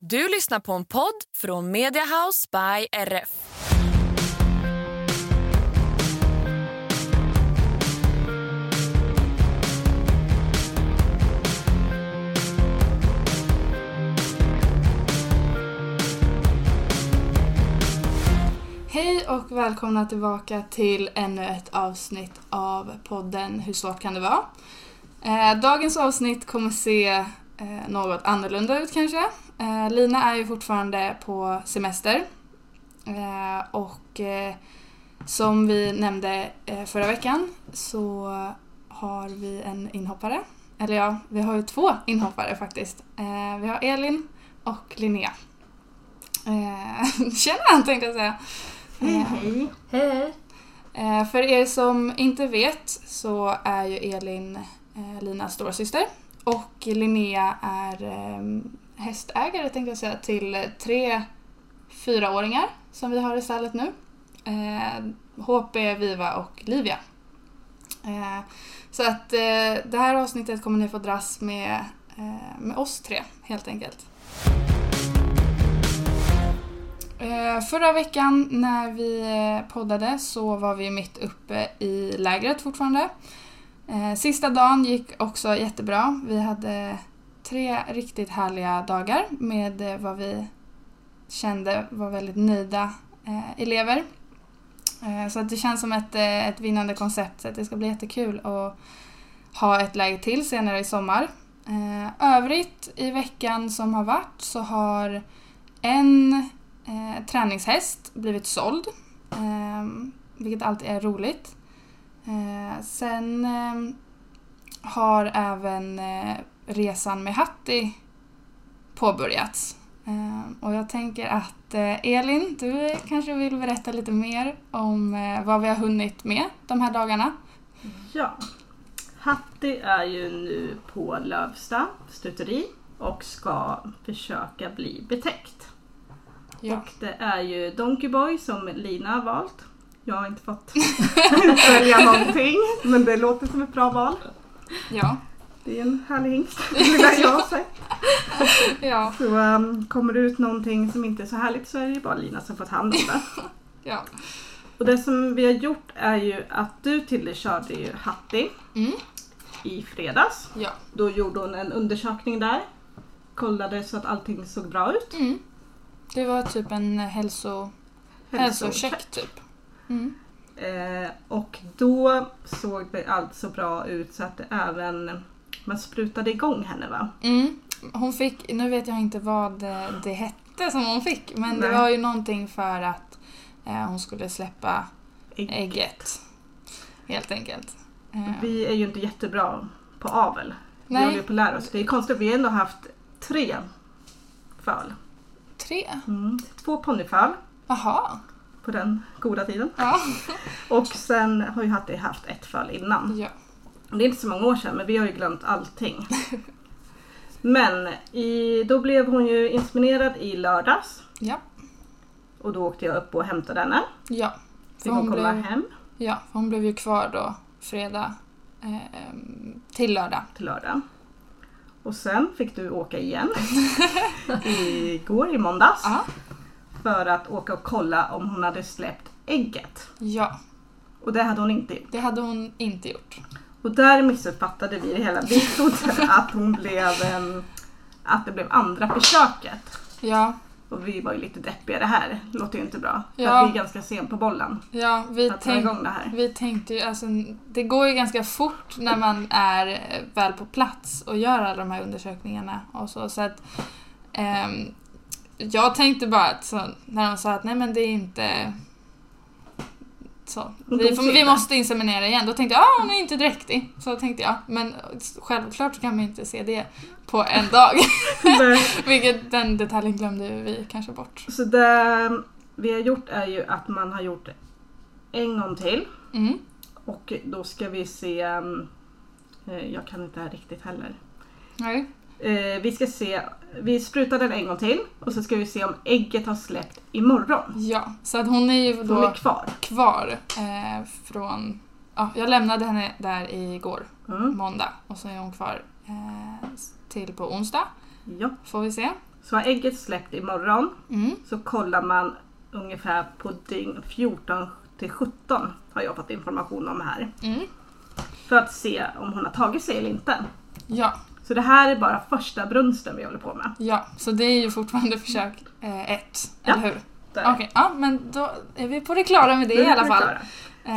Du lyssnar på en podd från Mediahouse by RF. Hej och välkomna tillbaka till ännu ett avsnitt av podden Hur svårt kan det vara? Eh, dagens avsnitt kommer se eh, något annorlunda ut kanske. Eh, Lina är ju fortfarande på semester. Eh, och eh, som vi nämnde eh, förra veckan så har vi en inhoppare. Eller ja, vi har ju två inhoppare faktiskt. Eh, vi har Elin och Linnea. Eh, Tjena tänkte jag säga. Hej, hej. Hej. För er som inte vet så är ju Elin eh, Linas storasyster och Linnea är eh, hästägare tänkte jag säga till tre fyraåringar som vi har i stallet nu. Eh, HP, Viva och Livia. Eh, så att eh, det här avsnittet kommer ni få dras med, eh, med oss tre helt enkelt. Ehm, förra veckan när vi eh, poddade så var vi mitt uppe i lägret fortfarande. Eh, Sista dagen gick också jättebra. Vi hade tre riktigt härliga dagar med eh, vad vi kände var väldigt nöjda eh, elever. Eh, Så att det känns som ett, eh, ett vinnande koncept så att det ska bli jättekul att ha ett läger till senare i sommar. Eh, Övrigt i veckan som har varit så har en eh, träningshäst blivit såld. Eh, vilket alltid är roligt. Eh, sen eh, har även eh, resan med Hatti påbörjats. Eh, och jag tänker att eh, Elin, du kanske vill berätta lite mer om vad vi har hunnit med de här dagarna. Ja. Hatti är ju nu på Lövsta stuteri och ska försöka bli betäckt. Ja. Och det är ju Donkey Boy som Lina har valt. Jag har inte fått välja någonting men det låter som ett bra val. Ja. Det är en härlig hingst, lilla jag har sett. Ja. Så um, kommer det ut någonting som inte är så härligt så är det ju bara Lina som fått hand om det. ja. Och det som vi har gjort är ju att du Tilde körde ju Hatti Mm. i fredags. Ja. Då gjorde hon en undersökning där. Kollade så att allting såg bra ut. Mm. Det var typ en hälso... hälsocheck typ. Mm. Eh, och då såg det allt så bra ut så att det även man sprutade igång henne va? Mm. Hon fick, nu vet jag inte vad det, det hette som hon fick, men det Nej. var ju någonting för att eh, hon skulle släppa ägget. Helt enkelt. Eh, Vi är ju inte jättebra på avel. Vi Nej. håller ju på att lära oss. Det är konstigt, vi har ändå haft tre föl. tre? Mm. Två ponnyföl Jaha. På den goda tiden. Ja. Och sen har ju Hatti haft ett föl innan. ja. Det är inte så många år sedan men vi har ju glömt allting. Men i, då blev hon ju inseminerad i lördags. Ja. Och då åkte jag upp och hämtade henne. Ja. Fick hon komma blev, hem ja, hon blev ju kvar då fredag eh, till lördag. till lördag. Och sen fick du åka igen. Igår i måndags. Ja. För att åka och kolla om hon hade släppt ägget. Ja, Och det hade hon inte gjort. det hade hon inte gjort. Och där missuppfattade vi det hela. Vi trodde att hon blev att det blev andra försöket. Ja, Och vi var ju lite deppiga det här. Låter ju inte bra. För Ja. att vi är ganska sen på bollen. ja vi, Att tänk, igång det här. vi tänkte ju, alltså det går ju ganska fort när man är eh, väl på plats och gör alla de här undersökningarna och så. så att, ehm, jag tänkte bara att så, när de sa att nej men det är inte så. Vi, får, vi måste inseminera igen. Då tänkte jag ah, hon är inte dräktig. Så tänkte jag. Men självklart kan man inte se det på en dag. Vilket den detaljen glömde vi kanske bort. Så det vi har gjort är ju att man har gjort en gång till. Mm. Och då ska vi se... um, eh, Jag kan inte det här riktigt heller. Nej. Eh, Vi ska se... Vi sprutar den en gång till och så ska vi se om ägget har släppt imorgon. Ja, så att hon är ju Hon då är kvar. kvar eh, från... Ja, jag lämnade henne där igår, Mm. måndag. Och så är hon kvar eh, till på onsdag. Ja. Får vi se. Så har ägget släppt imorgon Mm. så kollar man ungefär på dygn 14 till 17 har jag fått information om här. Mm. För att se om hon har tagit sig eller inte. Ja, Så det här är bara första brunsten vi håller på med. ja, så det är ju fortfarande försök eh, ett, Ja, eller hur? Okej, ja men då är vi på det klara med det i alla fall. klara.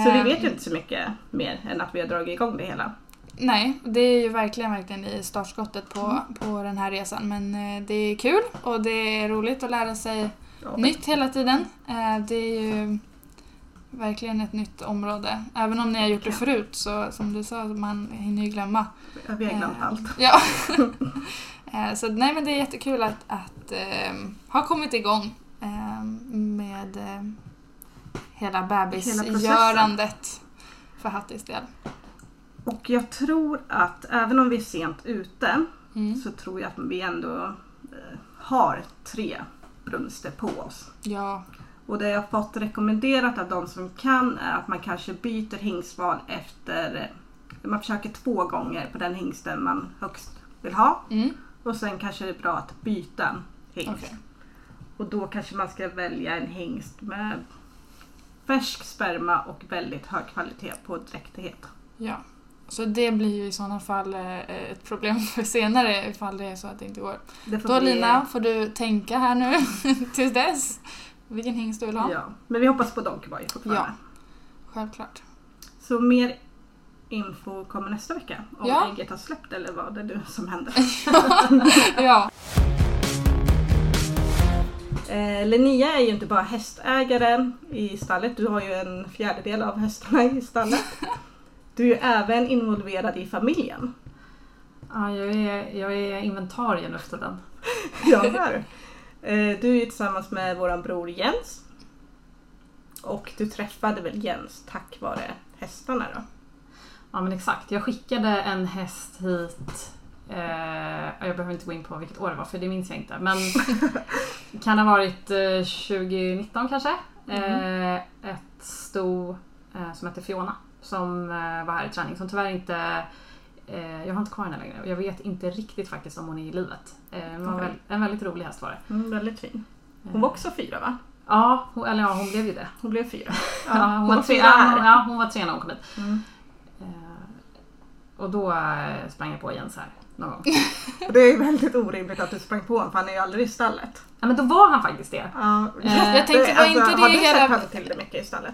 Så vi Eh, vet ju inte så mycket mer än att vi har dragit igång det hela. Nej, det är ju verkligen, verkligen i startskottet på, Mm. på den här resan. Men eh, det är kul och det är roligt att lära sig Ja. nytt hela tiden. Eh, det är ju verkligen ett nytt område. Även om ni har gjort det förut så som du sa, man hinner ju glömma. Vi har glömt Eh, allt. Ja. Eh, så nej men det är jättekul att, att eh, ha kommit igång eh, med eh, hela bebisgörandet för Hattis del. Och jag tror att även om vi är sent ute Mm. så tror jag att vi ändå eh, har tre brunster på oss. Ja, Och det jag fått rekommenderat av de som kan är att man kanske byter hingstval efter... Man försöker två gånger på den hingsten man högst vill ha. mm. Och sen kanske det är bra att byta hingst. okej. Och då kanske man ska välja en hingst med färsk sperma och väldigt hög kvalitet på dräktighet. Ja. Så det blir ju i sådana fall eh, ett problem för senare ifall det är så att det inte går. Det Då bli- Lina får du tänka här nu tills dess vilken hingst du vill ha. Ja. Men vi hoppas på Donkeyboy fortfarande. Ja. Självklart. Så mer info kommer nästa vecka. Om Ja. ägget har släppt eller vad det är du som händer. ja. Eh, Linnea är ju inte bara hästägare i stallet. Du har ju en fjärdedel av hästarna i stallet. Du är ju även involverad i familjen. Ja, jag är, jag är inventarien efter den. Ja. Eh, Du är ju tillsammans med våran bror Jens. Och du träffade väl Jens tack vare hästarna då? Ja men exakt. Jag skickade en häst hit. Eh, jag behöver inte gå in på vilket år det var för det minns jag inte. Men kan ha varit eh, 2019 kanske. Eh, ett sto eh, som heter Fiona. Som eh, var här i träning. Som tyvärr inte eh, jag har inte kvar henne längre och jag vet inte riktigt faktiskt om hon är i livet. Eh, Okej. väl, en väldigt rolig häst var det. Mm, väldigt fin. Hon var också fyra va? Ja, hon, eller ja, hon blev ju det. Hon blev fyra. Ja, hon, var tre, fyra ja, hon- ja, hon var tre när hon kom hit. Mm. Eh, och då eh, sprang jag på Jens här någon gång. Det är väldigt orimligt att du sprang på honom för han är ju aldrig i stallet. Ja men då var han faktiskt det. Ja, Eh, jag tänkte, var inte det har du hela- sett honom till det mycket i stallet?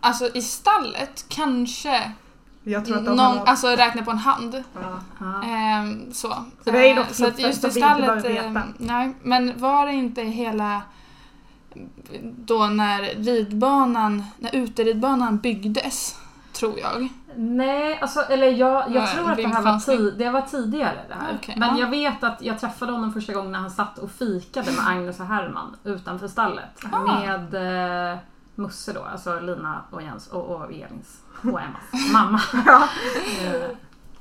Alltså i stallet kanske Jag tror att de någon, har... alltså räkna på en hand. Ehm, så. Så det är Eh, något så att just i stallet, ehm, nej. Men var det inte hela då när ridbanan, när uteridbanan byggdes, tror jag. Nej, alltså, eller jag, jag tror att det här var, tid, det var tidigare det här. Okej, Men ja. jag vet att jag träffade honom första gången när han satt och fikade med Agnes och Herman utanför stallet. Ah. Med eh, Musse då, alltså Lina och Jens och, och Elins och Emmas mamma. Ja. Eh,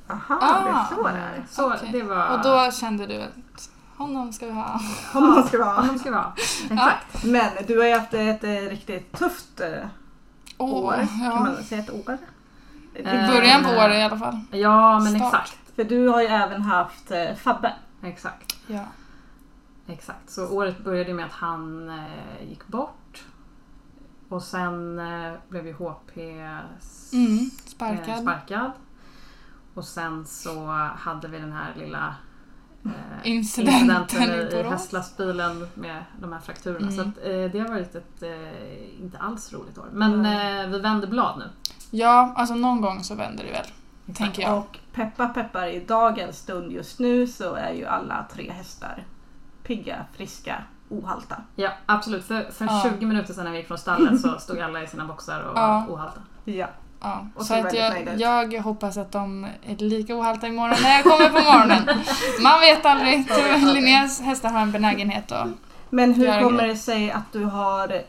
Aha, Ah. det är så det är. Så Okej. det var... Och då kände du att honom ska vi ha. Om man ska vara. Honom ska vi ha. Exakt. Men du har ju haft ett, eh, riktigt tufft eh, Åh, år. Kan ja. man säga ett år? I Eh, början på året i alla fall. Ja, men Start. exakt. För du har ju även haft eh, Fabbe. Exakt. Ja. Exakt, så året började med att han eh, gick bort. Och sen eh, blev ju HP Mm, eh, sparkad. sparkad. Och sen så hade vi den här lilla eh, Incidenten i i, i hästlastbilen med de här frakturerna. Mm. Så att, eh, det har varit ett eh, inte alls roligt år. Men eh, vi vänder blad nu. Ja, alltså någon gång så vänder det väl. Tänker jag. Och peppa peppar i dagens stund just nu så är ju alla tre hästar pigga, friska ohalta. Ja, absolut. För, för Ja. 20 minuter sedan när vi gick från stallet så stod alla i sina boxar och Ja. var ohalta. Ja. Ja, Och så så att jag, jag hoppas att de är lika ohalta imorgon när jag kommer på morgonen. Man vet aldrig. Linneas hästar har en benägenhet att... Men hur kommer det sig att du har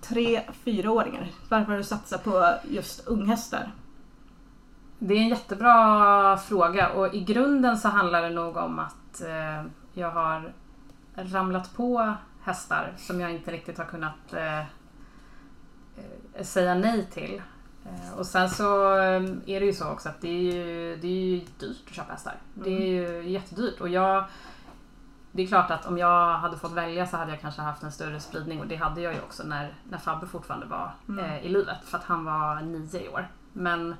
tre fyraåringar? Varför har du satsat på just unghästar? Det är en jättebra fråga och i grunden så handlar det nog om att eh, jag har ramlat på hästar som jag inte riktigt har kunnat eh, eh, säga nej till. Eh, och sen så eh, är det ju så också att det är ju, det är ju dyrt att köpa hästar. Det är ju jättedyrt och jag det är klart att om jag hade fått välja så hade jag kanske haft en större spridning och det hade jag ju också när, när Fabbe fortfarande var eh, i livet för att han var nio i år. Men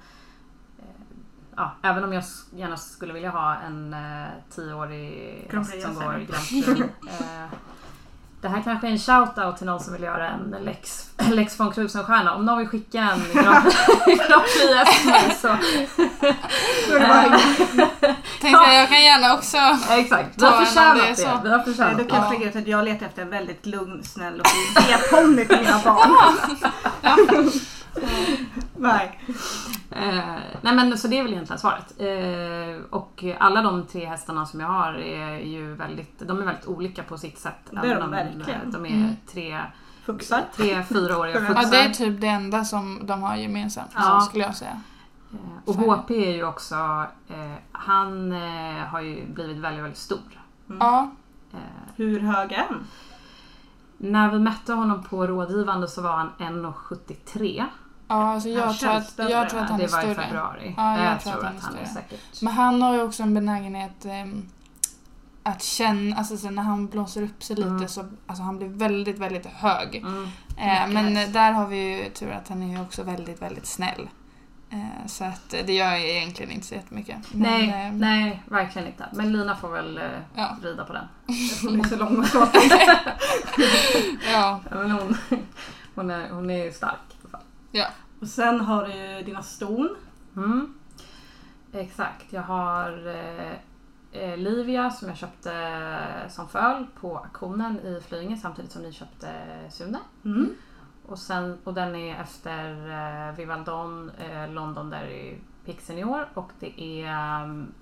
ja, även om jag gärna skulle vilja ha en eh, tioårig häst som går. Grand Prix. Eh, det här kanske är en shout-out till någon som vill göra en Lex, Lex von Krusenstjerna. Om någon vill skicka en Grand Prix-häst till mig så... Tänkte jag, jag kan gärna också... Exakt, Ta har förtjänat det det. Vi har förtjänat då det. kan ut att jag letar efter en väldigt lugn, snäll och fin B-ponny till mina barn. Nej. Eh, nej men så det är väl egentligen svaret. Eh, och alla de tre hästarna som jag har är ju väldigt, de är väldigt olika på sitt sätt. Det är de om, verkligen. eh, De är Mm. tre, Fuxar. tre fyraåriga Ja, Ja, fuxar. det är typ det enda som de har gemensamt, Ja. skulle jag säga. Eh, Och HP är ju också, eh, han eh, har ju blivit väldigt, väldigt stor. Ja, Eh, Hur hög är han? när vi mätte honom på rådgivande så var han 1,73. Ja alltså jag, tror att, större. jag tror att han det är var i större. februari. Ja, jag jag tror tror att han att är han är större. säkert. Men han har ju också en benägenhet ehm, att känna, alltså så när han blåser upp sig lite Mm. så alltså han blir väldigt, väldigt hög. Mm. Eh, men där har vi ju tur att han är ju också väldigt, väldigt snäll. Eh, så att det gör ju egentligen inte så jättemycket. Men, Nej, eh, nej, verkligen inte. Men Lina får väl eh, Ja. rida på den. Hon är så lång och. Ja, men hon, hon, är, hon är stark. Ja. Och sen har du dina ston. Mm. Exakt, jag har eh, eh, Livia som jag köpte som föl på auktionen i Flyinge samtidigt som ni köpte Sune. Mm. Och, sen, och den är efter eh, Vivaldon eh, Londonderry Pick Senior och det är um,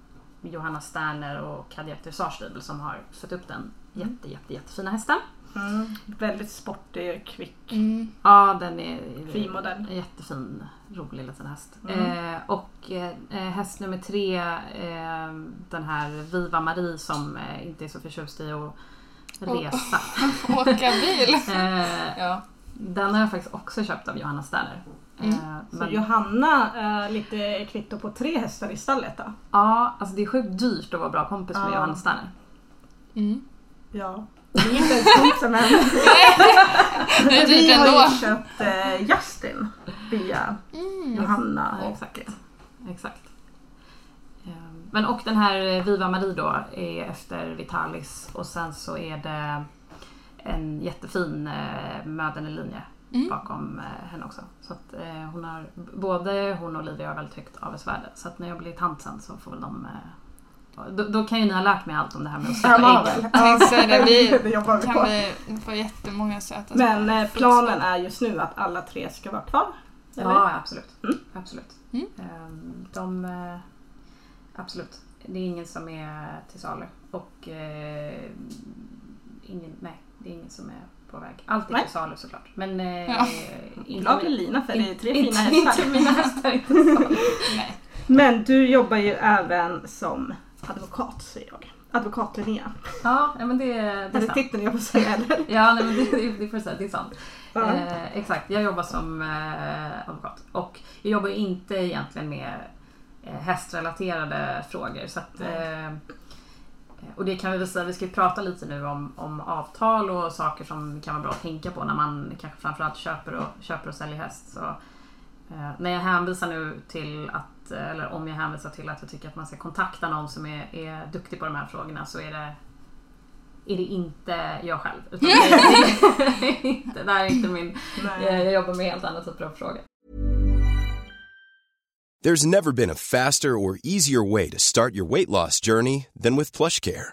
Johanna Sterner och Cadillac Dressage som har fött upp den jätte, jätte, jättefina hästen. Mm. Väldigt sportig, kvick. Mm. Ja, den är Fin modell. jättefin, rolig liten häst. Mm. Eh, och eh, häst nummer tre, eh, den här Viva Marie som eh, inte är så förtjust i att resa. Åka bil. Eh, Ja. den har jag faktiskt också köpt av Johanna Sterner. Mm. Eh, Så men, Johanna är lite kvitto på tre hästar i stallet då? ja, alltså det är sjukt dyrt att vara bra kompis med Ja. Johanna Sterner. Mm. Ja. Det är inte ens än. Det är Vi har ändå. ju köpt eh, Justin via Mm. Johanna Ja, och exakt. exakt. Eh, Men och den här Viva Marie då är efter Vitalis och sen så är det en jättefin eh, mödernelinje Mm. bakom eh, henne också. Så att eh, hon har, både hon och Olivia har väldigt högt avelsvärde. Så att när jag blir tant sen så får väl de eh, då, då kan ju ni ha lärt mig allt om det här med att Ja, sätta ägg. Jag tänkte säga det, vi kan på. vi få jättemånga söta Men eh, planen är just nu att alla tre ska vara kvar. Eller? Ja, absolut. Mm. absolut. Mm. Ehm, De, eh, absolut. Det är ingen som är till salu. Och eh, ingen, nej, det är ingen som är på väg. Allt är Nej. till salu såklart. Men eh, Ja. inte, Glad för Lina för det är tre inte, fina hästar. Inte mina hästar är till salu. Nej. Men du jobbar ju även som advokat säger jag. Advokat Linnea. Ja, men det, det Det är sant. titeln jag får säga eller? Ja, nej, men det, det, det, får säga, det är sant. Ja. Eh, exakt, jag jobbar som eh, advokat. Och jag jobbar inte egentligen med eh, hästrelaterade frågor. Så att, eh, och det kan vi väl säga, vi ska ju prata lite nu om, om avtal och saker som kan vara bra att tänka på när man kanske framförallt köper och, köper och säljer häst. Så, eh, när jag hänvisar nu till att, eh, eller om jag hänvisar till att jag tycker att man ska kontakta någon som är, är duktig på de här frågorna så är det är det inte jag själv. Utan det, är, det, är inte, det här är inte min... Jag, jag jobbar med helt andra typer av frågor. There's never been a faster or easier way to start your weight loss journey than with PlushCare.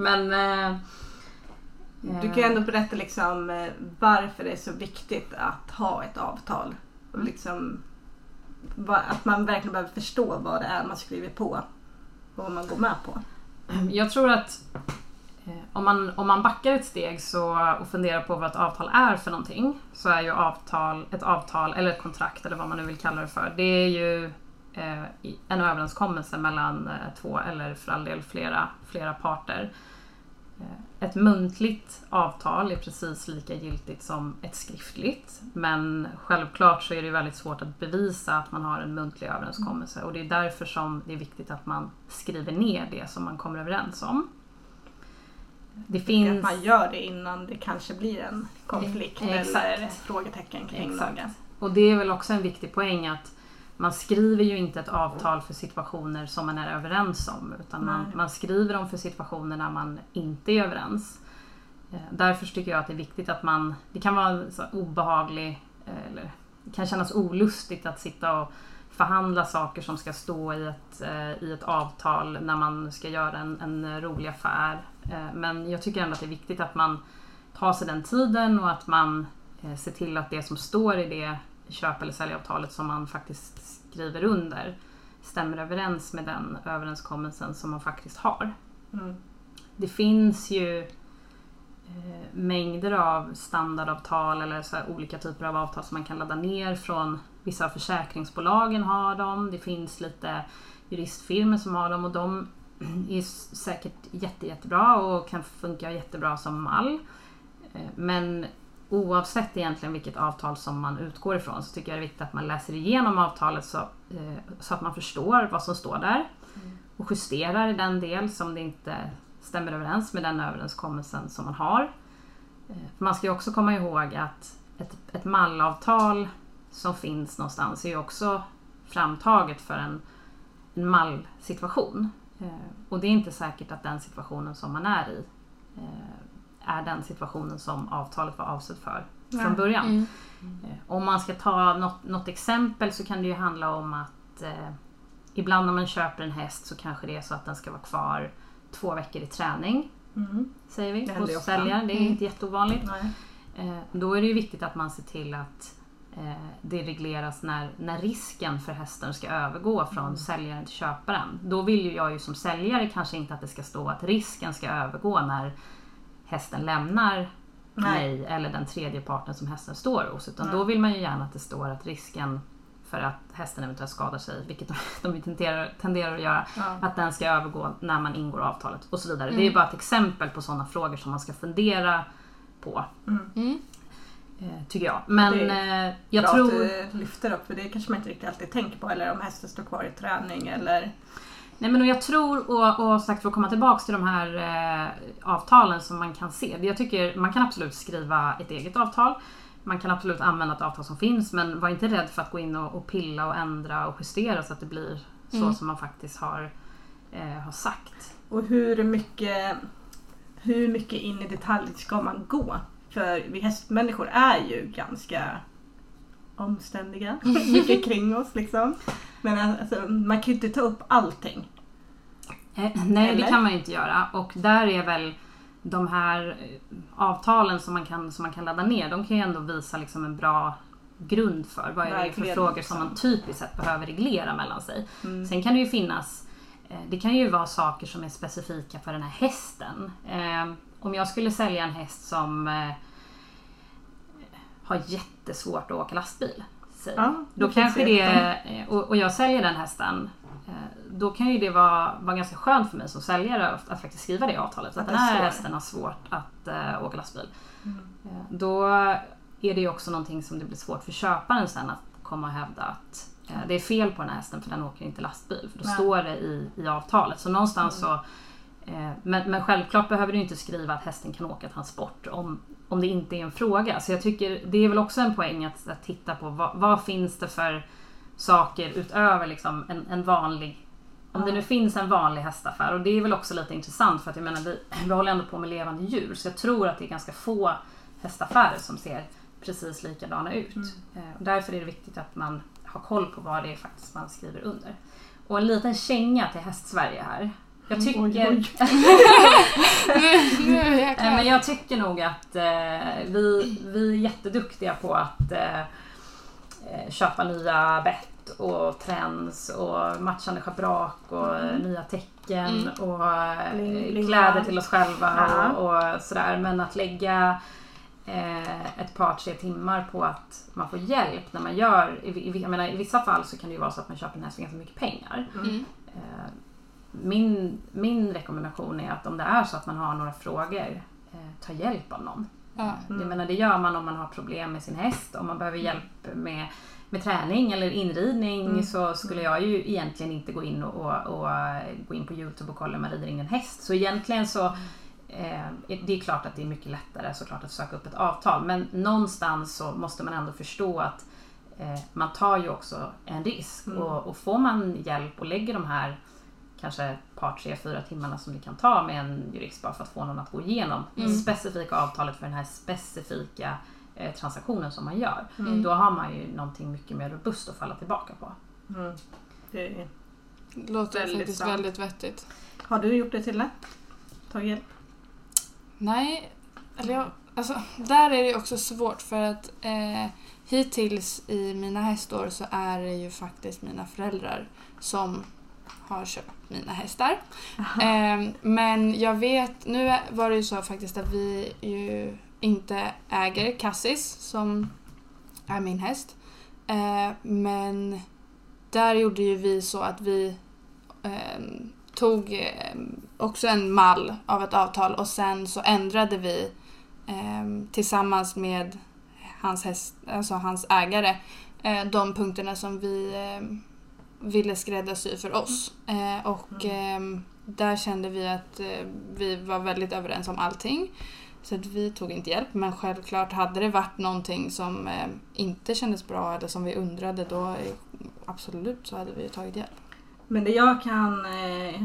Men... Eh, Du kan ju ändå berätta liksom eh, varför det är så viktigt att ha ett avtal. Och liksom, att man verkligen behöver förstå vad det är man skriver på och vad man går med på. Jag tror att eh, om man, om man backar ett steg så, och funderar på vad ett avtal är för någonting så är ju avtal, ett avtal eller ett kontrakt eller vad man nu vill kalla det för. Det är ju eh, en överenskommelse mellan eh, två eller för all del flera, flera parter. Eh, Ett muntligt avtal är precis lika giltigt som ett skriftligt. Men självklart så är det väldigt svårt att bevisa att man har en muntlig överenskommelse. Och det är därför som det är viktigt att man skriver ner det som man kommer överens om. Det Att finns... man gör det innan det kanske blir en konflikt Exakt. eller frågetecken kring Exakt. något. Och det är väl också en viktig poäng att man skriver ju inte ett avtal för situationer som man är överens om. Utan man, man skriver dem för situationer när man inte är överens. Eh, Därför tycker jag att det är viktigt att man, det kan vara en så obehaglig, eh, eller det kan kännas olustigt att sitta och förhandla saker som ska stå i ett, eh, i ett avtal när man ska göra en, en rolig affär. Men jag tycker ändå att det är viktigt att man tar sig den tiden och att man ser till att det som står i det köp eller säljavtalet som man faktiskt skriver under stämmer överens med den överenskommelsen som man faktiskt har. Mm. Det finns ju eh, mängder av standardavtal eller så olika typer av avtal som man kan ladda ner från vissa av försäkringsbolagen har dem. Det finns lite juristfirmor som har dem och de är säkert jätte, jättebra och kan funka jättebra som mall. Eh, Men oavsett egentligen vilket avtal som man utgår ifrån så tycker jag det är viktigt att man läser igenom avtalet så, eh, så att man förstår vad som står där och justerar i den del som det inte stämmer överens med den överenskommelsen som man har. Eh, Man ska ju också komma ihåg att ett, ett mallavtal som finns någonstans är ju också framtaget för en, en mallsituation. Eh, Och det är inte säkert att den situationen som man är i är den situationen som avtalet var avsett för från början. Mm. Eh, Om man ska ta något, något exempel så kan det ju handla om att eh, ibland när man köper en häst så kanske det är så att den ska vara kvar två veckor i träning. Mm. Säger vi, hos ofta. säljaren. Det är Mm. inte jätteovanligt. Eh, då är det ju viktigt att man ser till att eh, det regleras när, när risken för hästen ska övergå från Mm. säljaren till köparen. Då vill ju jag ju som säljare kanske inte att det ska stå att risken ska övergå när hästen lämnar Nej. mig eller den tredje parten som hästen står hos. Utan Nej. då vill man ju gärna att det står att risken för att hästen eventuellt skadar sig, vilket de, de tenderar, tenderar att göra, Ja. att den ska övergå när man ingår avtalet och så vidare. Mm. Det är bara ett exempel på sådana frågor som man ska fundera på. Mm. Eh, tycker jag. Men Det eh, jag Bra tror... att du lyfter upp för det kanske man inte riktigt alltid tänker på. Eller om hästen står kvar i träning eller... Nej men och jag tror, och, och sagt för att komma tillbaks till de här eh, avtalen som man kan se. Jag tycker man kan absolut skriva ett eget avtal. Man kan absolut använda ett avtal som finns men var inte rädd för att gå in och, och pilla och ändra och justera så att det blir så Mm. som man faktiskt har, eh, har sagt. Och hur mycket, hur mycket in i detalj ska man gå? För vi hästmänniskor är ju ganska omständiga. mycket kring oss liksom. Men alltså, man kan ju inte ta upp allting. Eh, nej, Eller? det kan man ju inte göra. Och där är väl de här eh, avtalen som man kan, som man kan ladda ner, de kan ju ändå visa liksom en bra grund för vad är det för frågor liksom. som man typiskt sett behöver reglera mellan sig. Mm. Sen kan det ju finnas, eh, det kan ju vara saker som är specifika för den här hästen. Eh, om jag skulle sälja en häst som eh, har jättesvårt att åka lastbil. Säg. Ja, då kanske det, och, och jag säljer den hästen. eh, Då kan ju det vara, vara ganska skönt för mig som säljare att, att faktiskt skriva det i avtalet. Att, Att den här står. hästen har svårt att eh, åka lastbil. Mm. Eh, Då är det ju också någonting som det blir svårt för köparen sen att komma och hävda att eh, det är fel på den här hästen för den åker inte lastbil. För då Nej. står det i, i avtalet. Så någonstans så eh, men, men självklart behöver du inte skriva att hästen kan åka transport om, om det inte är en fråga. Så jag tycker det är väl också en poäng att, att titta på vad, vad finns det för saker utöver liksom en, en vanlig om det nu finns en vanlig hästaffär och det är väl också lite intressant för att jag menar vi, vi håller ändå på med levande djur så jag tror att det är ganska få hästaffärer som ser precis likadana ut. Eh, och därför är det viktigt att man har koll på vad det är faktiskt man skriver under. Och en liten känga till Hästsverige här. Jag tycker, Oj, oj. Nu Eh. Men jag tycker nog att eh, vi, vi är jätteduktiga på att eh, eh, köpa nya bett och trends och matchande schabrak och eh, nya tecken och eh, kläder till oss själva Ja. och, och sådär. Men att lägga eh, ett par tre timmar på att man får hjälp när man gör, jag menar, i vissa fall så kan det ju vara så att man köper en häst för ganska mycket pengar. Mm. Eh, Min, min rekommendation är att om det är så att man har några frågor, eh, ta hjälp av någon. Ja. Jag menar, det gör man om man har problem med sin häst, om man behöver hjälp med, med träning eller inridning så skulle jag ju egentligen inte gå in och, och, och eh, gå in på Youtube och kolla om man rider in en häst. Så egentligen så eh, det är klart att det är mycket lättare såklart att söka upp ett avtal. Men någonstans så måste man ändå förstå att eh, man tar ju också en risk. Och, och får man hjälp och lägger de här kanske ett par, tre, fyra timmarna som det kan ta med en jurist bara för att få någon att gå igenom det specifika avtalet för den här specifika eh, transaktionen som man gör. Då har man ju någonting mycket mer robust att falla tillbaka på. Mm. Det låter Väldigt faktiskt sant. väldigt vettigt. Har du gjort det Tille? Tagit hjälp? Nej, eller jag, alltså, där är det också svårt för att eh, hittills i mina hästår så är det ju faktiskt mina föräldrar som har köpt mina hästar. Eh, men jag vet, nu var det ju så faktiskt att vi ju inte äger Cassis som är min häst. Eh, men där gjorde ju vi så att vi eh, tog eh, också en mall av ett avtal och sen så ändrade vi eh, tillsammans med hans, häst, alltså hans ägare eh, de punkterna som vi eh, ville skräddarsy för oss. Eh, och eh, där kände vi att eh, vi var väldigt överens om allting. Så att vi tog inte hjälp men självklart hade det varit någonting som eh, inte kändes bra eller som vi undrade då eh, absolut så hade vi tagit hjälp. Men det jag kan... eh,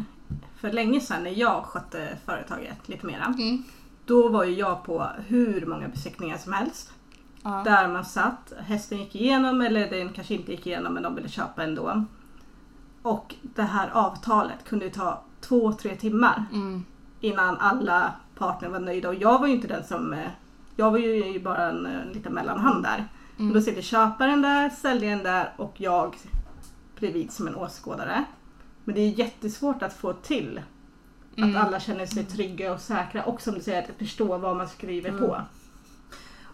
För länge sedan när jag skötte företaget lite mera. Mm. Då var ju jag på hur många besiktningar som helst. Där man satt, hästen gick igenom eller den kanske inte gick igenom men de ville köpa ändå. Och det här avtalet kunde ju ta två, tre timmar Mm. innan alla partner var nöjda. Och jag var ju inte den som... eh, Jag var ju bara en, en liten mellanhand där. Mm. Då sitter köparen där, säljaren där och jag bredvid som en åskådare. Men det är jättesvårt att få till Mm. att alla känner sig trygga och säkra och som du säger att förstå vad man skriver på.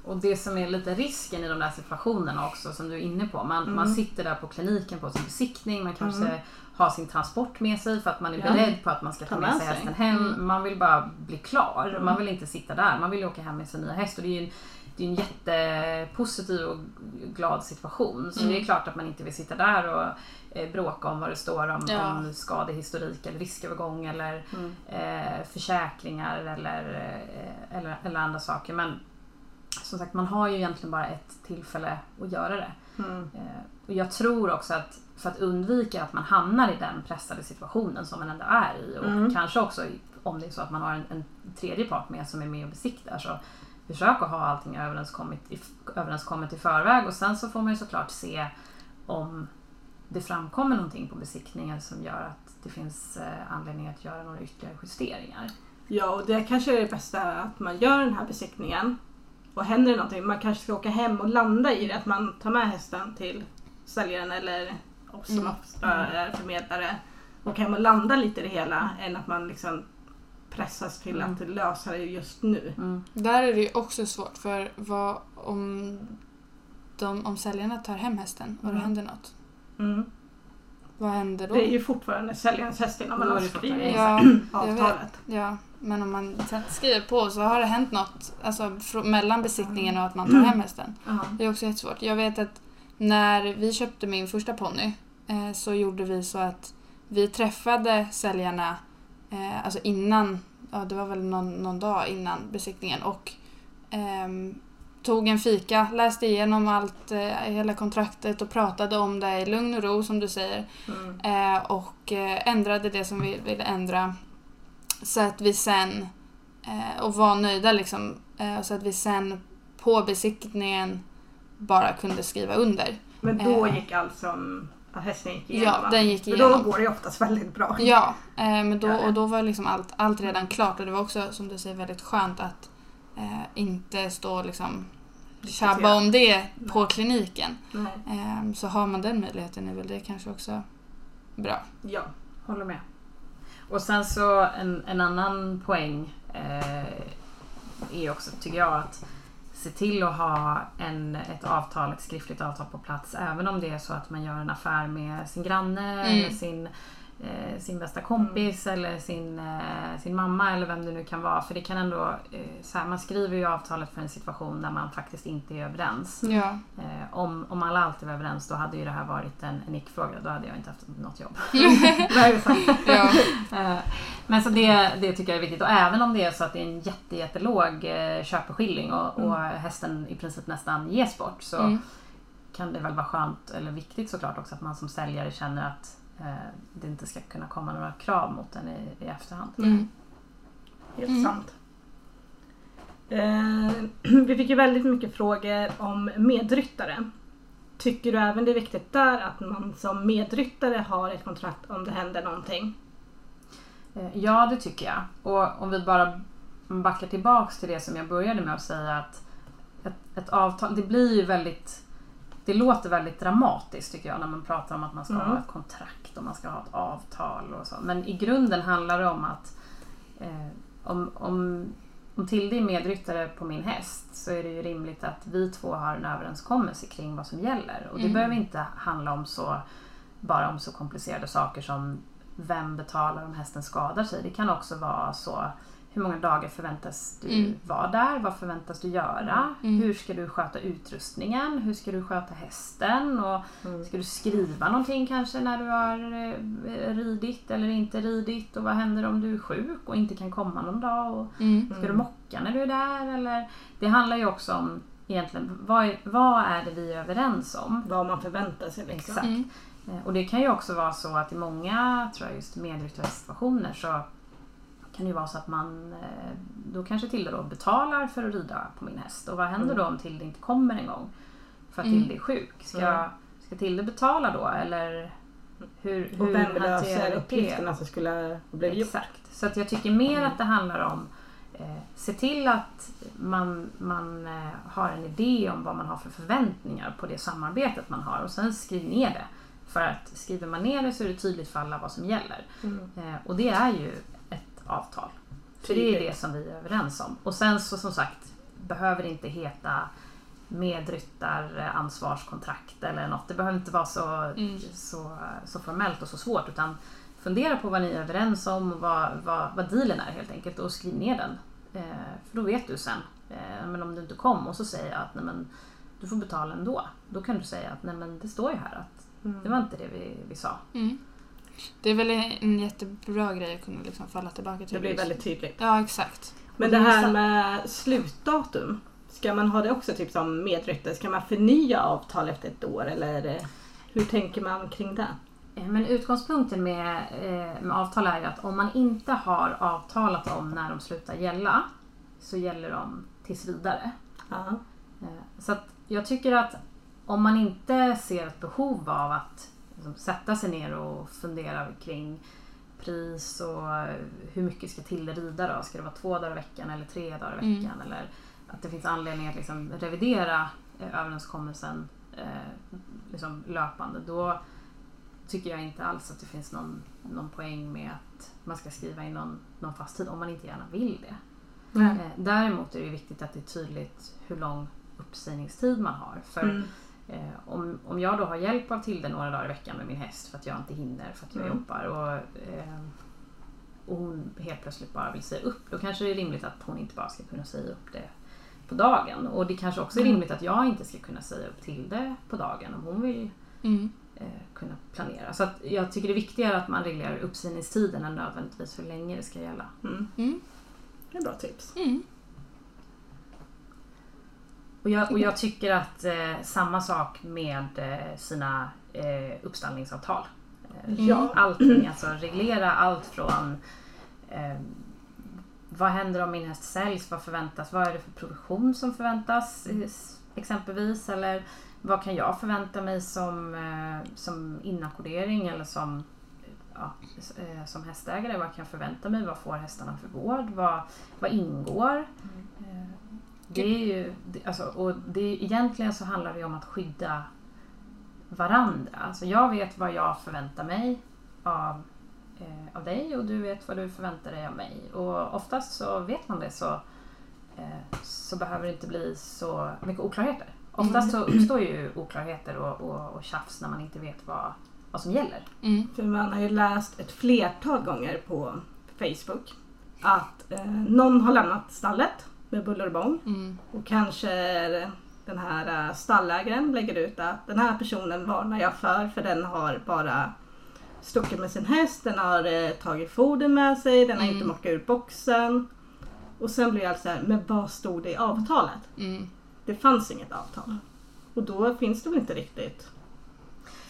Och det som är lite risken i de där situationerna också som du är inne på. Man, Mm. man sitter där på kliniken på sin besiktning, man kanske har sin transport med sig för att man är Ja. beredd på att man ska ta Ta med sig hästen hem. Mm. Man vill bara bli klar. Man vill inte sitta där. Man vill åka hem med sin nya häst. Och det är en, det är en jättepositiv och glad situation. Så Mm. det är klart att man inte vill sitta där och eh, bråka om vad det står om, Ja. om skadehistorik eller riskövergång eller Mm. eh, försäkringar eller, eh, eller, eller andra saker. Men som sagt, man har ju egentligen bara ett tillfälle att göra det. Mm. Eh, och jag tror också att för att undvika att man hamnar i den pressade situationen som man ändå är i och Mm. kanske också om det är så att man har en, en tredje part med som är med och besiktar så försök att ha allting överenskommet i, överenskommet i förväg och sen så får man ju såklart se om det framkommer någonting på besiktningen som gör att det finns eh, anledning att göra några ytterligare justeringar. Ja, och det kanske är det bästa att man gör den här besiktningen och händer det någonting, man kanske ska åka hem och landa i det, att man tar med hästen till säljaren eller oss som Mm. är förmedlare och hem och landa lite i det hela än att man liksom pressas till Mm. att lösa det just nu. Mm. Där är det ju också svårt för vad om, de, om säljarna tar hem hästen och det Mm. händer något. Mm. Vad händer då? Det är ju fortfarande säljarens häst innan man har skrivit Ja, avtalet. Ja, men om man sen skriver på så har det hänt något alltså, mellan besiktningen och att man tar hem hästen. Ja. Det är också jättesvårt. Jag vet att när vi köpte min första ponny eh, så gjorde vi så att vi träffade säljarna eh, alltså innan, ja det var väl någon, någon dag innan besiktningen och ehm, tog en fika, läste igenom allt, eh, hela kontraktet och pratade om det i lugn och ro som du säger. Mm. Eh, och eh, ändrade det som vi ville ändra. Så att vi sen, eh, och var nöjda liksom, eh, så att vi sen på besiktningen bara kunde skriva under. Men då gick mm, att hästen gick igenom? Ja, den gick För då igenom. går det ju oftast väldigt bra. Ja, men då, och då var liksom allt, allt redan klart och det var också som du säger väldigt skönt att eh, inte stå och liksom tjabba om det på kliniken. Eh, så har man den möjligheten är väl det kanske också bra. Ja. Håller med. Och sen så en, en annan poäng eh, är också, tycker jag, att se till att ha en, ett avtal, ett skriftligt avtal på plats. Även om det är så att man gör en affär med sin granne Mm. eller sin, eh, sin bästa kompis eller sin, eh, sin mamma eller vem det nu kan vara. För det kan ändå, eh, så här, man skriver ju avtalet för en situation där man faktiskt inte är överens. Ja. Eh, om, om alla alltid var överens då hade ju det här varit en, en icke-fråga. Då hade jag inte haft något jobb. Ja. Eh, Men så det, det tycker jag är viktigt. Och även om det är så att det är en jätte, jättelåg eh, köpeskilling och, och hästen i princip nästan ges bort så Mm. kan det väl vara skönt, eller viktigt såklart också, att man som säljare känner att det inte ska kunna komma några krav mot den i, i efterhand. Mm. Helt Mm. sant. Eh, vi fick ju väldigt mycket frågor om medryttare. Tycker du även det är viktigt där att man som medryttare har ett kontrakt om det händer någonting? Eh, Ja, det tycker jag. Och om vi bara backar tillbaks till det som jag började med att säga att ett, ett avtal, det blir ju väldigt det låter väldigt dramatiskt tycker jag när man pratar om att man ska Mm. ha ett kontrakt och man ska ha ett avtal och så. Men i grunden handlar det om att eh, om, om, om Tilde är medryttare på min häst så är det ju rimligt att vi två har en överenskommelse kring vad som gäller. Och det Mm. behöver inte handla om så bara om så komplicerade saker som vem betalar om hästen skadar sig. Det kan också vara så hur många dagar förväntas du Mm. vara där? Vad förväntas du göra? Mm. Hur ska du sköta utrustningen? Hur ska du sköta hästen? Och ska du skriva någonting kanske när du har eh, ridit eller inte ridit? Och vad händer om du är sjuk och inte kan komma någon dag? Och Mm. Ska du mocka när du är där? Eller? Det handlar ju också om egentligen vad är, vad är det vi är överens om? Vad man förväntar sig liksom. Exakt. Mm. Eh, Och det kan ju också vara så att i många tror jag, just medryttarsituationer så kan det ju vara så att man eh, då kanske Tilde då betalar för att rida på min häst. Och vad händer då om Tilde inte kommer en gång? För att Mm. Tilde är sjuk. Ska, Mm. ska Tilde betala då eller hur, hur Och vem löser uppgifterna som skulle blivit gjort? Exakt. Så att jag tycker mer att det handlar om eh, se till att man, man eh, har en idé om vad man har för förväntningar på det samarbetet man har och sen skriv ner det. För att skriver man ner det så är det tydligt för alla vad som gäller. Mm. Eh, och det är ju avtal. För det är det som vi är överens om. Och sen så som sagt behöver det inte heta medryttaransvarskontrakt eller något. Det behöver inte vara så, Mm. så, så formellt och så svårt utan fundera på vad ni är överens om och vad, vad, vad dealen är helt enkelt och skriv ner den. Eh, för då vet du sen. Eh, men om du inte kom och så säger jag att nej, men, du får betala ändå. Då kan du säga att nej, men, det står ju här att det var inte det vi, vi sa. Mm. Det är väl en jättebra grej att kunna liksom falla tillbaka till. Det blir väldigt tydligt. Ja, exakt. Men det det är här med slutdatum. Ska man ha det också typ som medryttare? Ska man förnya avtal efter ett år eller eh, hur tänker man kring det? Eh, Men utgångspunkten med, eh, med avtal är ju att om man inte har avtalat om när de slutar gälla så gäller de tills vidare. Eh, Så att jag tycker att om man inte ser ett behov av att liksom, sätta sig ner och fundera kring pris och hur mycket ska till rida då? Ska det vara två dagar i veckan eller tre dagar i veckan? Eller att det finns anledning att liksom revidera eh, överenskommelsen eh, liksom löpande. Då tycker jag inte alls att det finns någon, någon poäng med att man ska skriva in någon, någon fast tid om man inte gärna vill det. Eh, däremot är det viktigt att det är tydligt hur lång uppsägningstid man har. För Mm. Eh, om, om jag då har hjälp av Tilde några dagar i veckan med min häst för att jag inte hinner för att jag Mm. jobbar och, eh, och hon helt plötsligt bara vill säga upp. Då kanske det är rimligt att hon inte bara ska kunna säga upp det på dagen. Och det kanske också är Mm. rimligt att jag inte ska kunna säga upp Tilde på dagen om hon vill Mm. eh, kunna planera. Så att jag tycker det är viktigare att man reglerar uppsägningstiden än nödvändigtvis hur länge det ska gälla. Mm. Mm. Det är bra tips. Mm. Och jag, och jag tycker att eh, samma sak med eh, sina eh, uppställningsavtal. Eh, Ja. Allting, alltså reglera allt från eh, vad händer om min häst säljs? Vad förväntas? Vad är det för produktion som förväntas s- exempelvis? Eller vad kan jag förvänta mig som, eh, som inackordering eller som, ja, eh, som hästägare? Vad kan jag förvänta mig? Vad får hästarna för vård? Vad, vad ingår? Eh, Det är ju, alltså, och det är, egentligen så handlar det ju om att skydda varandra. Alltså jag vet vad jag förväntar mig av, eh, av dig och du vet vad du förväntar dig av mig. Och oftast så vet man det så, eh, så behöver det inte bli så mycket oklarheter. Oftast så uppstår ju oklarheter och, och, och tjafs när man inte vet vad, vad som gäller. Mm. För man har ju läst ett flertal gånger på Facebook att eh, någon har lämnat stallet med buller och bång Mm. och kanske den här eh, stallägaren lägger ut att den här personen varnar jag för för den har bara stuckit med sin häst, den har eh, tagit foder med sig, den har Mm. inte mockat ur boxen. Och sen blir jag så här, men vad stod det i avtalet? Mm. Det fanns inget avtal. Och då finns det väl inte riktigt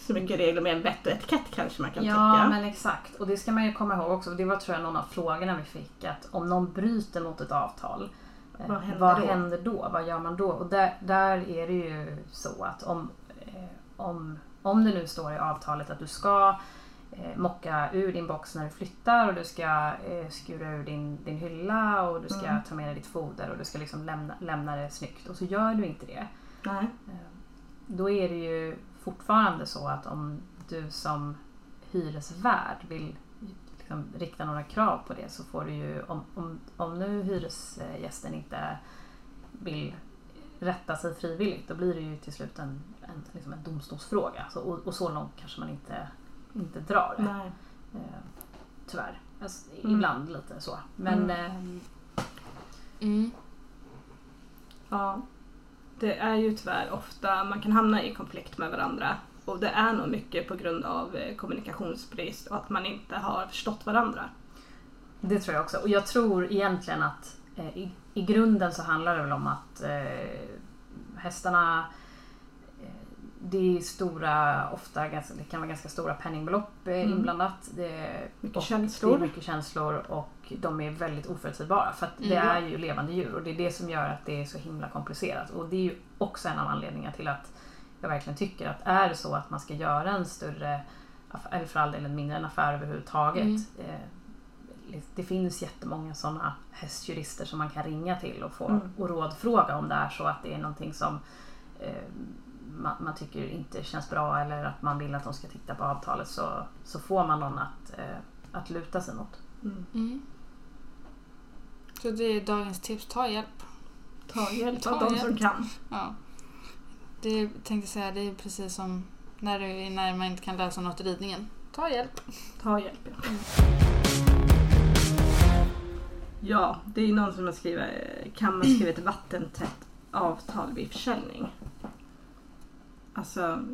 så mycket regler med en vett och etikett kanske man kan ja, tycka. men exakt. Och det ska man ju komma ihåg också. Det var tror jag någon av frågorna vi fick. Att om någon bryter mot ett avtal. Eh, Vad händer vad då? händer då? Vad gör man då? Och där, där är det ju så att om, eh, om, om det nu står i avtalet att du ska eh, mocka ur din box när du flyttar och du ska eh, skura ur din, din hylla och du ska Mm. ta med dig ditt foder och du ska liksom lämna, lämna det snyggt. Och så gör du inte det. Nej. Då är det ju fortfarande så att om du som hyresvärd vill liksom rikta några krav på det så får du ju, om, om, om nu hyresgästen inte vill rätta sig frivilligt då blir det ju till slut en, en, liksom en domstolsfråga. Så, och, och så långt kanske man inte, inte drar det. Nej. Eh, tyvärr. Alltså, Mm. Ibland lite så. Men Mm. eh, Mm. Ja. Det är ju tyvärr ofta man kan hamna i konflikt med varandra. Och det är nog mycket på grund av eh, kommunikationsbrist och att man inte har förstått varandra. Det tror jag också. Och jag tror egentligen att eh, i, i grunden så handlar det väl om att eh, hästarna eh, det är stora, ofta ganska, det kan vara ganska stora penningbelopp eh, Mm. inblandat. Det är, Mycket känslor. Det är mycket känslor och de är väldigt oförutsägbara. För att det Mm. är ju levande djur och det är det som gör att det är så himla komplicerat. Och det är ju också en av anledningarna till att jag verkligen tycker att är det så att man ska göra en större, aff- eller för all del en mindre en affär överhuvudtaget. Mm. Eh, det finns jättemånga sådana hästjurister som man kan ringa till och få Mm. och rådfråga om det är så att det är någonting som eh, man, man tycker inte känns bra eller att man vill att de ska titta på avtalet så, så får man någon att, eh, att luta sig mot. Mm. Mm. Så det är dagens tips. Ta hjälp. Ta hjälp Ta av de som kan. Ja. Det tänkte säga, det är precis som när, du, när man inte kan lösa något i ridningen. Ta hjälp. Ta hjälp. Ja. Ja, det är någon som har skrivit, kan man skriva ett vattentätt avtal vid försäljning? Alltså,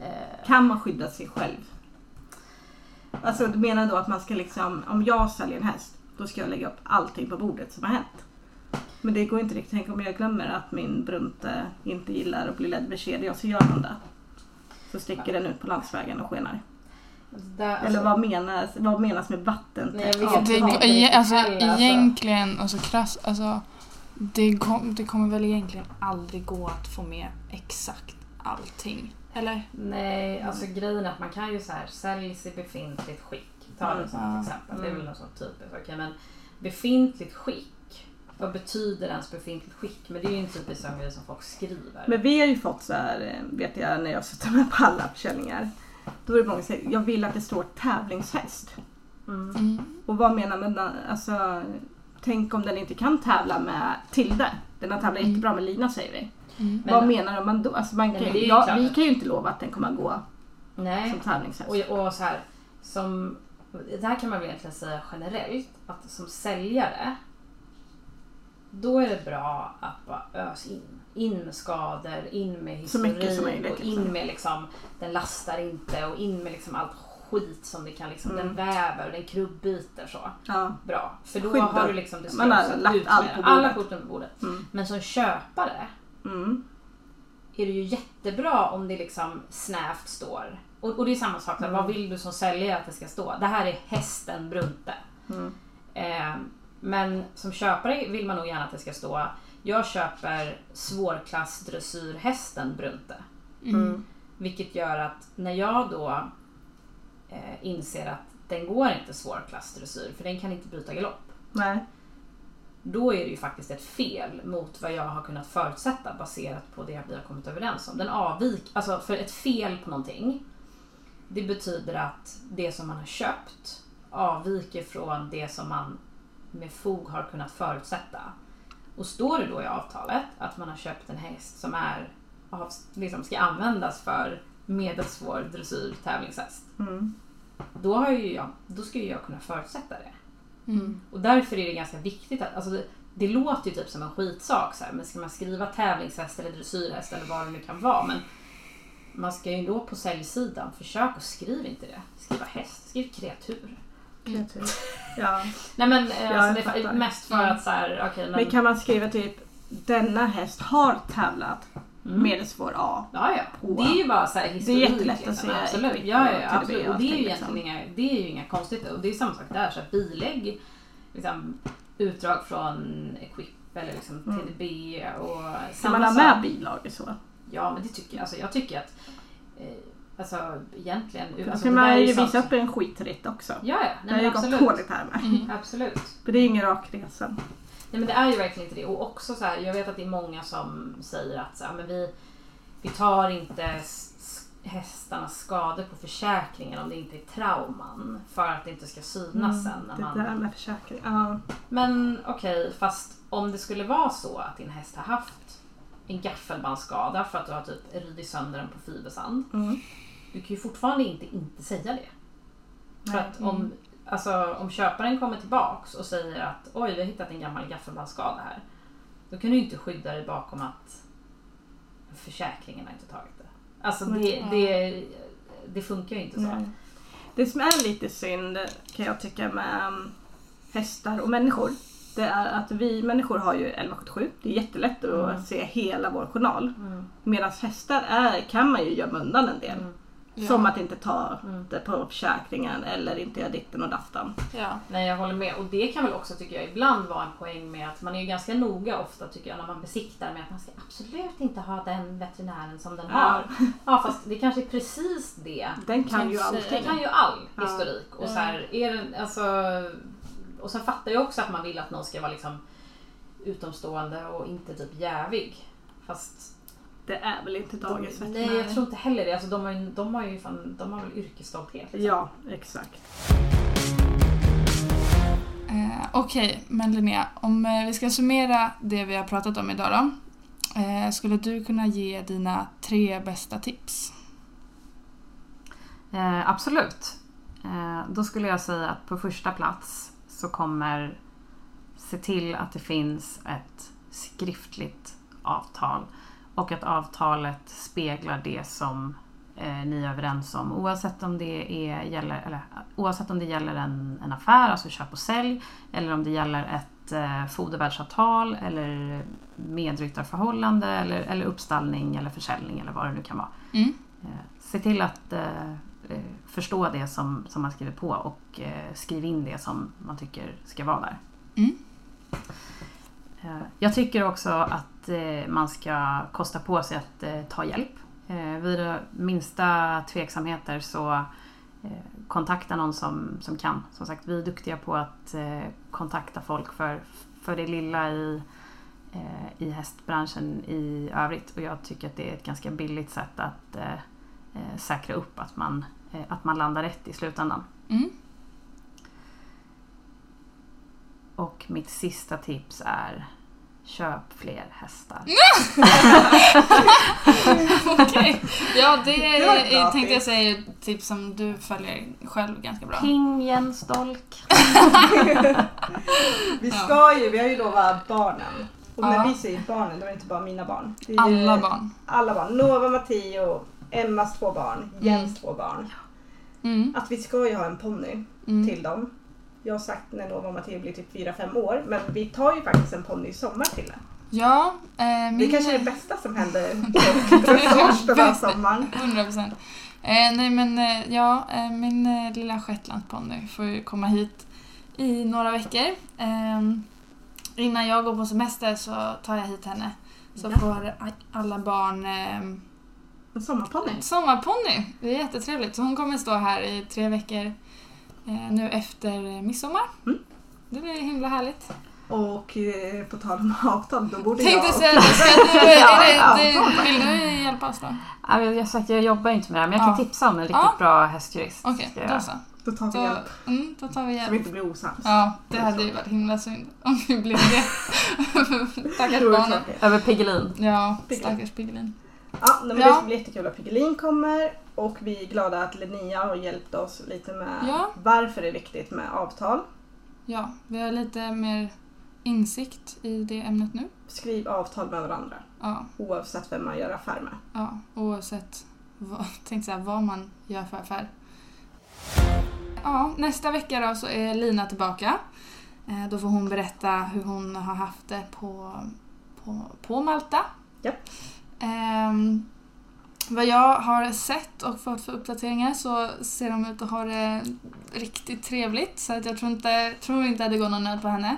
Eh, kan man skydda sig själv? Alltså du menar då att man ska liksom, om jag säljer en häst, då ska jag lägga upp allting på bordet som har hänt. Men det går inte riktigt. Tänk om jag glömmer att min brunte inte gillar att bli ledd med kedja, så gör hon det. Så sticker den ut på landsvägen och skenar. där, Eller vad menas, vad menas med? Det, riktigt e- alltså, alltså. egentligen, och så krass, alltså, det, kom, det kommer väl egentligen aldrig gå att få med exakt allting. Eller? Nej, alltså grejen är att man kan ju så här säljs i befintligt skick. Ta det som Ja. ett exempel. Det är väl Mm. något sånt typiskt. Okej, men befintligt skick. Vad betyder ens befintligt skick? Men det är ju en typisk sån grej som folk skriver. Men vi har ju fått så här, eh, vet jag när jag suttit med på alla försäljningar. Då är det många som säger, jag vill att det står tävlingshäst. Mm. Och vad menar man alltså, tänk om den inte kan tävla med Tilde. Den har tävlat Mm. jättebra med Lina säger vi. Mm. Men- vad menar man då? Alltså, man Nej, kan, men är ju ja, vi kan ju inte lova att den kommer att gå Nej. som tävlingshäst. Och, och så här, som, det här kan man väl egentligen säga generellt, att som säljare då är det bra att bara ös in. In med skador, in med historik och in liksom. med liksom, den lastar inte och in med liksom allt skit som det kan liksom, Mm. den väver, den krubbiter så. Ja. Bra. För då Skydda. har du liksom, det Man har lagt ut allt på bordet. Alla korten på bordet. Mm. Men som köpare Mm. är det ju jättebra om det liksom snävt står. Och, och det är samma sak, här, vad vill du som säljare att det ska stå? Det här är hästen Brunte. Mm. Eh, men som köpare vill man nog gärna att det ska stå jag köper svårklass dressyrhästen Brunte. Mm. Vilket gör att när jag då eh, inser att den går inte svårklass dressyr för den kan inte byta galopp. Nej. Då är det ju faktiskt ett fel mot vad jag har kunnat förutsätta baserat på det vi har kommit överens om. Den avvik, alltså för ett fel på någonting det betyder att det som man har köpt avviker från det som man med fog har kunnat förutsätta. Och står det då i avtalet att man har köpt en häst som är, liksom ska användas för medelsvår dressyr tävlingshäst. Mm. Då, har ju jag, då ska ju jag kunna förutsätta det. Mm. Och därför är det ganska viktigt att, alltså det, det låter ju typ som en skitsak så här, men ska man skriva tävlingshäst eller dressyrhäst eller vad det nu kan vara men man ska ju då på säljsidan, försök och skriv inte det. Skriva häst, skriv kreatur. Kreatur. Ja. Nej men eh, jag alltså, det är mest för att så här, okej men... Men kan man skriva typ denna häst har tävlat Mm. medelsvår A. Ja, ja. på- Det är ju bara så här historik. jättelätt att liksom. se Absolut. Ja, och ja, ja, absolut. och det är ju allting, egentligen liksom. inga, det är ju inga konstigheter. Och det är samma sak där. Så här, bilägg, liksom, utdrag från Equip eller liksom Mm. TDB och Kan samma man ha med bilagor så? Ja, men det tycker jag. Alltså, jag tycker att eh, alltså egentligen... Alltså, där man är ju sånt visa som- upp en skitritt också. Ja, ja. det har Nej, ju gått dåligt här med. Mm. Absolut. För det är ju ingen rak resa. Nej men det är ju verkligen inte det. Och också så här, jag vet att det är många som säger att så här, men vi, vi tar inte hästarnas skador på försäkringen om det inte är trauman. För att det inte ska synas sen. När Mm, Det där man... med försäkring. Ja. Men okej, fast om det skulle vara så att din häst har haft en gaffelbandsskada för att du har typ ridit sönder den på fibersand. Mm. Du kan ju fortfarande inte inte säga det. För Nej. att om, alltså, om köparen kommer tillbaks och säger att oj, vi har hittat en gammal gaffelbandsskada här. Då kan du ju inte skydda dig bakom att försäkringen har inte tagit det. Alltså det, det, det funkar ju inte så. Nej. Det som är lite synd kan jag tycka med um, hästar och människor. Det är att vi människor har ju 1177. Det är jättelätt att Mm. se hela vår journal. Mm. Medan hästar är, kan man ju gömma undan en del. Mm. Som att inte ta Mm. det på försäkringen eller inte göra ditten och datten. Ja. Nej, jag håller med. Och det kan väl också tycker jag ibland vara en poäng med att man är ju ganska noga ofta tycker jag när man besiktar med att man ska absolut inte ha den veterinären som den Ja. har. Ja fast det kanske är precis det. Den kan ju Kanske. allting. Den kan ju all Ja. historik. Och, så här, är den, alltså, och sen fattar jag också att man vill att någon ska vara liksom utomstående och inte typ jävig. Fast Det är väl inte dagens nej, veterinär? jag tror inte heller det. Alltså, de, har ju, de, har ju fan, de har väl yrkesstolthet. liksom. Ja, exakt. Eh, Okej, men Linnea, om eh, vi ska summera det vi har pratat om idag då. Eh, skulle du kunna ge dina tre bästa tips? Eh, absolut. Eh, då skulle jag säga att på första plats så kommer se till att det finns ett skriftligt avtal och att avtalet speglar det som eh, ni är överens om oavsett om det, är, gäller, eller, oavsett om det gäller en, en affär, alltså köp och sälj eller om det gäller ett eh, fodervärdsavtal eller medryttarförhållande eller, eller uppstallning eller försäljning eller vad det nu kan vara. Mm. Eh, Se till att eh, eh, förstå det som, som man skriver på och eh, skriv in det som man tycker ska vara där. Mm. Eh, jag tycker också att eh, man ska kosta på sig att eh, ta hjälp. Vid minsta tveksamheter så kontakta någon som, som kan. Som sagt, vi är duktiga på att kontakta folk för, för det lilla i, i hästbranschen i övrigt. Och jag tycker att det är ett ganska billigt sätt att säkra upp att man, att man landar rätt i slutändan. Mm. Och mitt sista tips är Köp fler hästar. Okej. Ja, det, Det bra är, tänkte jag säga ett tips som du följer själv ganska bra. King Jens Dolk. Vi ska ju, vi har ju lovat barnen. Och Ja. när vi säger barnen, då är det inte bara mina barn. Det är ju Alla barn. Alla barn. Nova, Matteo, Emmas två barn, Jens två barn. Mm. Att vi ska ju ha en ponny Mm. till dem. Jag har sagt när Nova och Matteo blir typ 4-5 år, men vi tar ju faktiskt en ponny i sommar till det. Ja, eh, min... Det kanske är det bästa som händer på den här sommaren. 100 procent. Eh, nej men eh, ja, eh, min eh, lilla shetlandsponny får ju komma hit i några veckor. Eh, innan jag går på semester så tar jag hit henne. Så Ja. får alla barn En sommarponny. sommarponny. Det är jättetrevligt. Så hon kommer stå här i tre veckor nu efter eh, midsommar. Mm. Det blir himla härligt. Och eh, på tal om avtal, då borde Tänkte jag... säga det, vill du hjälpa oss då? Ja, Jag, jag, sagt, jag jobbar inte med det här men jag kan Ja. tipsa om en riktigt Ja. bra hästjurist. Okej, jag då så. Då tar vi Då, hjälp, mm, då tar vi så hjälp. vi inte blir osams. Ja, det hade ju varit himla synd om vi blev det. Stackars barnen. Över Piggelin. Ja, Piggelin. stackars Piggelin. Ja, men Ja. det ska bli jättekul att Piggelin kommer och vi är glada att Linnea har hjälpt oss lite med Ja. varför det är viktigt med avtal. Ja, vi har lite mer insikt i det ämnet nu. Skriv avtal med varandra Ja, oavsett vem man gör affär med. ja oavsett vad, tänkte säga, vad man gör för affär. Ja, nästa vecka då så är Lina tillbaka. Eh, Då får hon berätta hur hon har haft det på, på, på Malta. Japp. Ehm, vad jag har sett och fått för uppdateringar så ser de ut att ha det riktigt trevligt. Så att jag tror inte, tror inte att det går någon nöd på henne.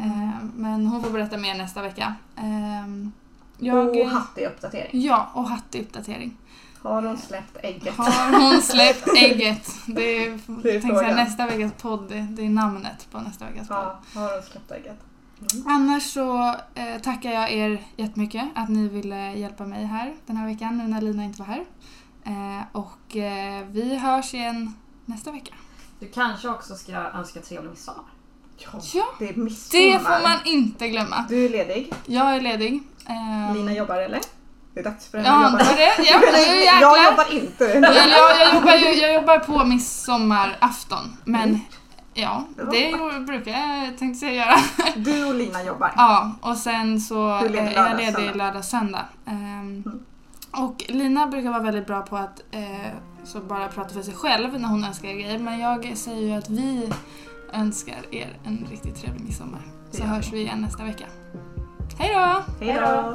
Ehm, men hon får berätta mer nästa vecka. Ehm, jag, Och hattig uppdatering. Ja, och hattig uppdatering. Har hon släppt ägget? Har hon släppt ägget? Det är, Det är nästa veckas podd, det är namnet på nästa veckas podd. Ja, har hon släppt ägget? Annars så eh, tackar jag er jättemycket att ni ville hjälpa mig här den här veckan nu när Lina inte var här. Eh, och eh, vi hörs igen nästa vecka. Du kanske också ska önska trevlig midsommar. Ja, Ja, det är midsommar. det får man inte glömma. Du är ledig. Jag är ledig. Eh, Lina jobbar eller? Det är dags för henne Jag att jobba. det. Ja, nu jag jobbar inte. Eller jag, jag, jobbar jag jobbar på midsommarafton. Men ja, det brukar jag tänkte säga göra. Du och Lina jobbar. Ja, och sen så är jag ledig lördag söndag. Ehm, Och Lina brukar vara väldigt bra på att eh, så bara prata för sig själv när hon önskar grejer. Men jag säger ju att vi önskar er en riktigt trevlig midsommar. Så hörs vi igen nästa vecka. Hej då! Hej då!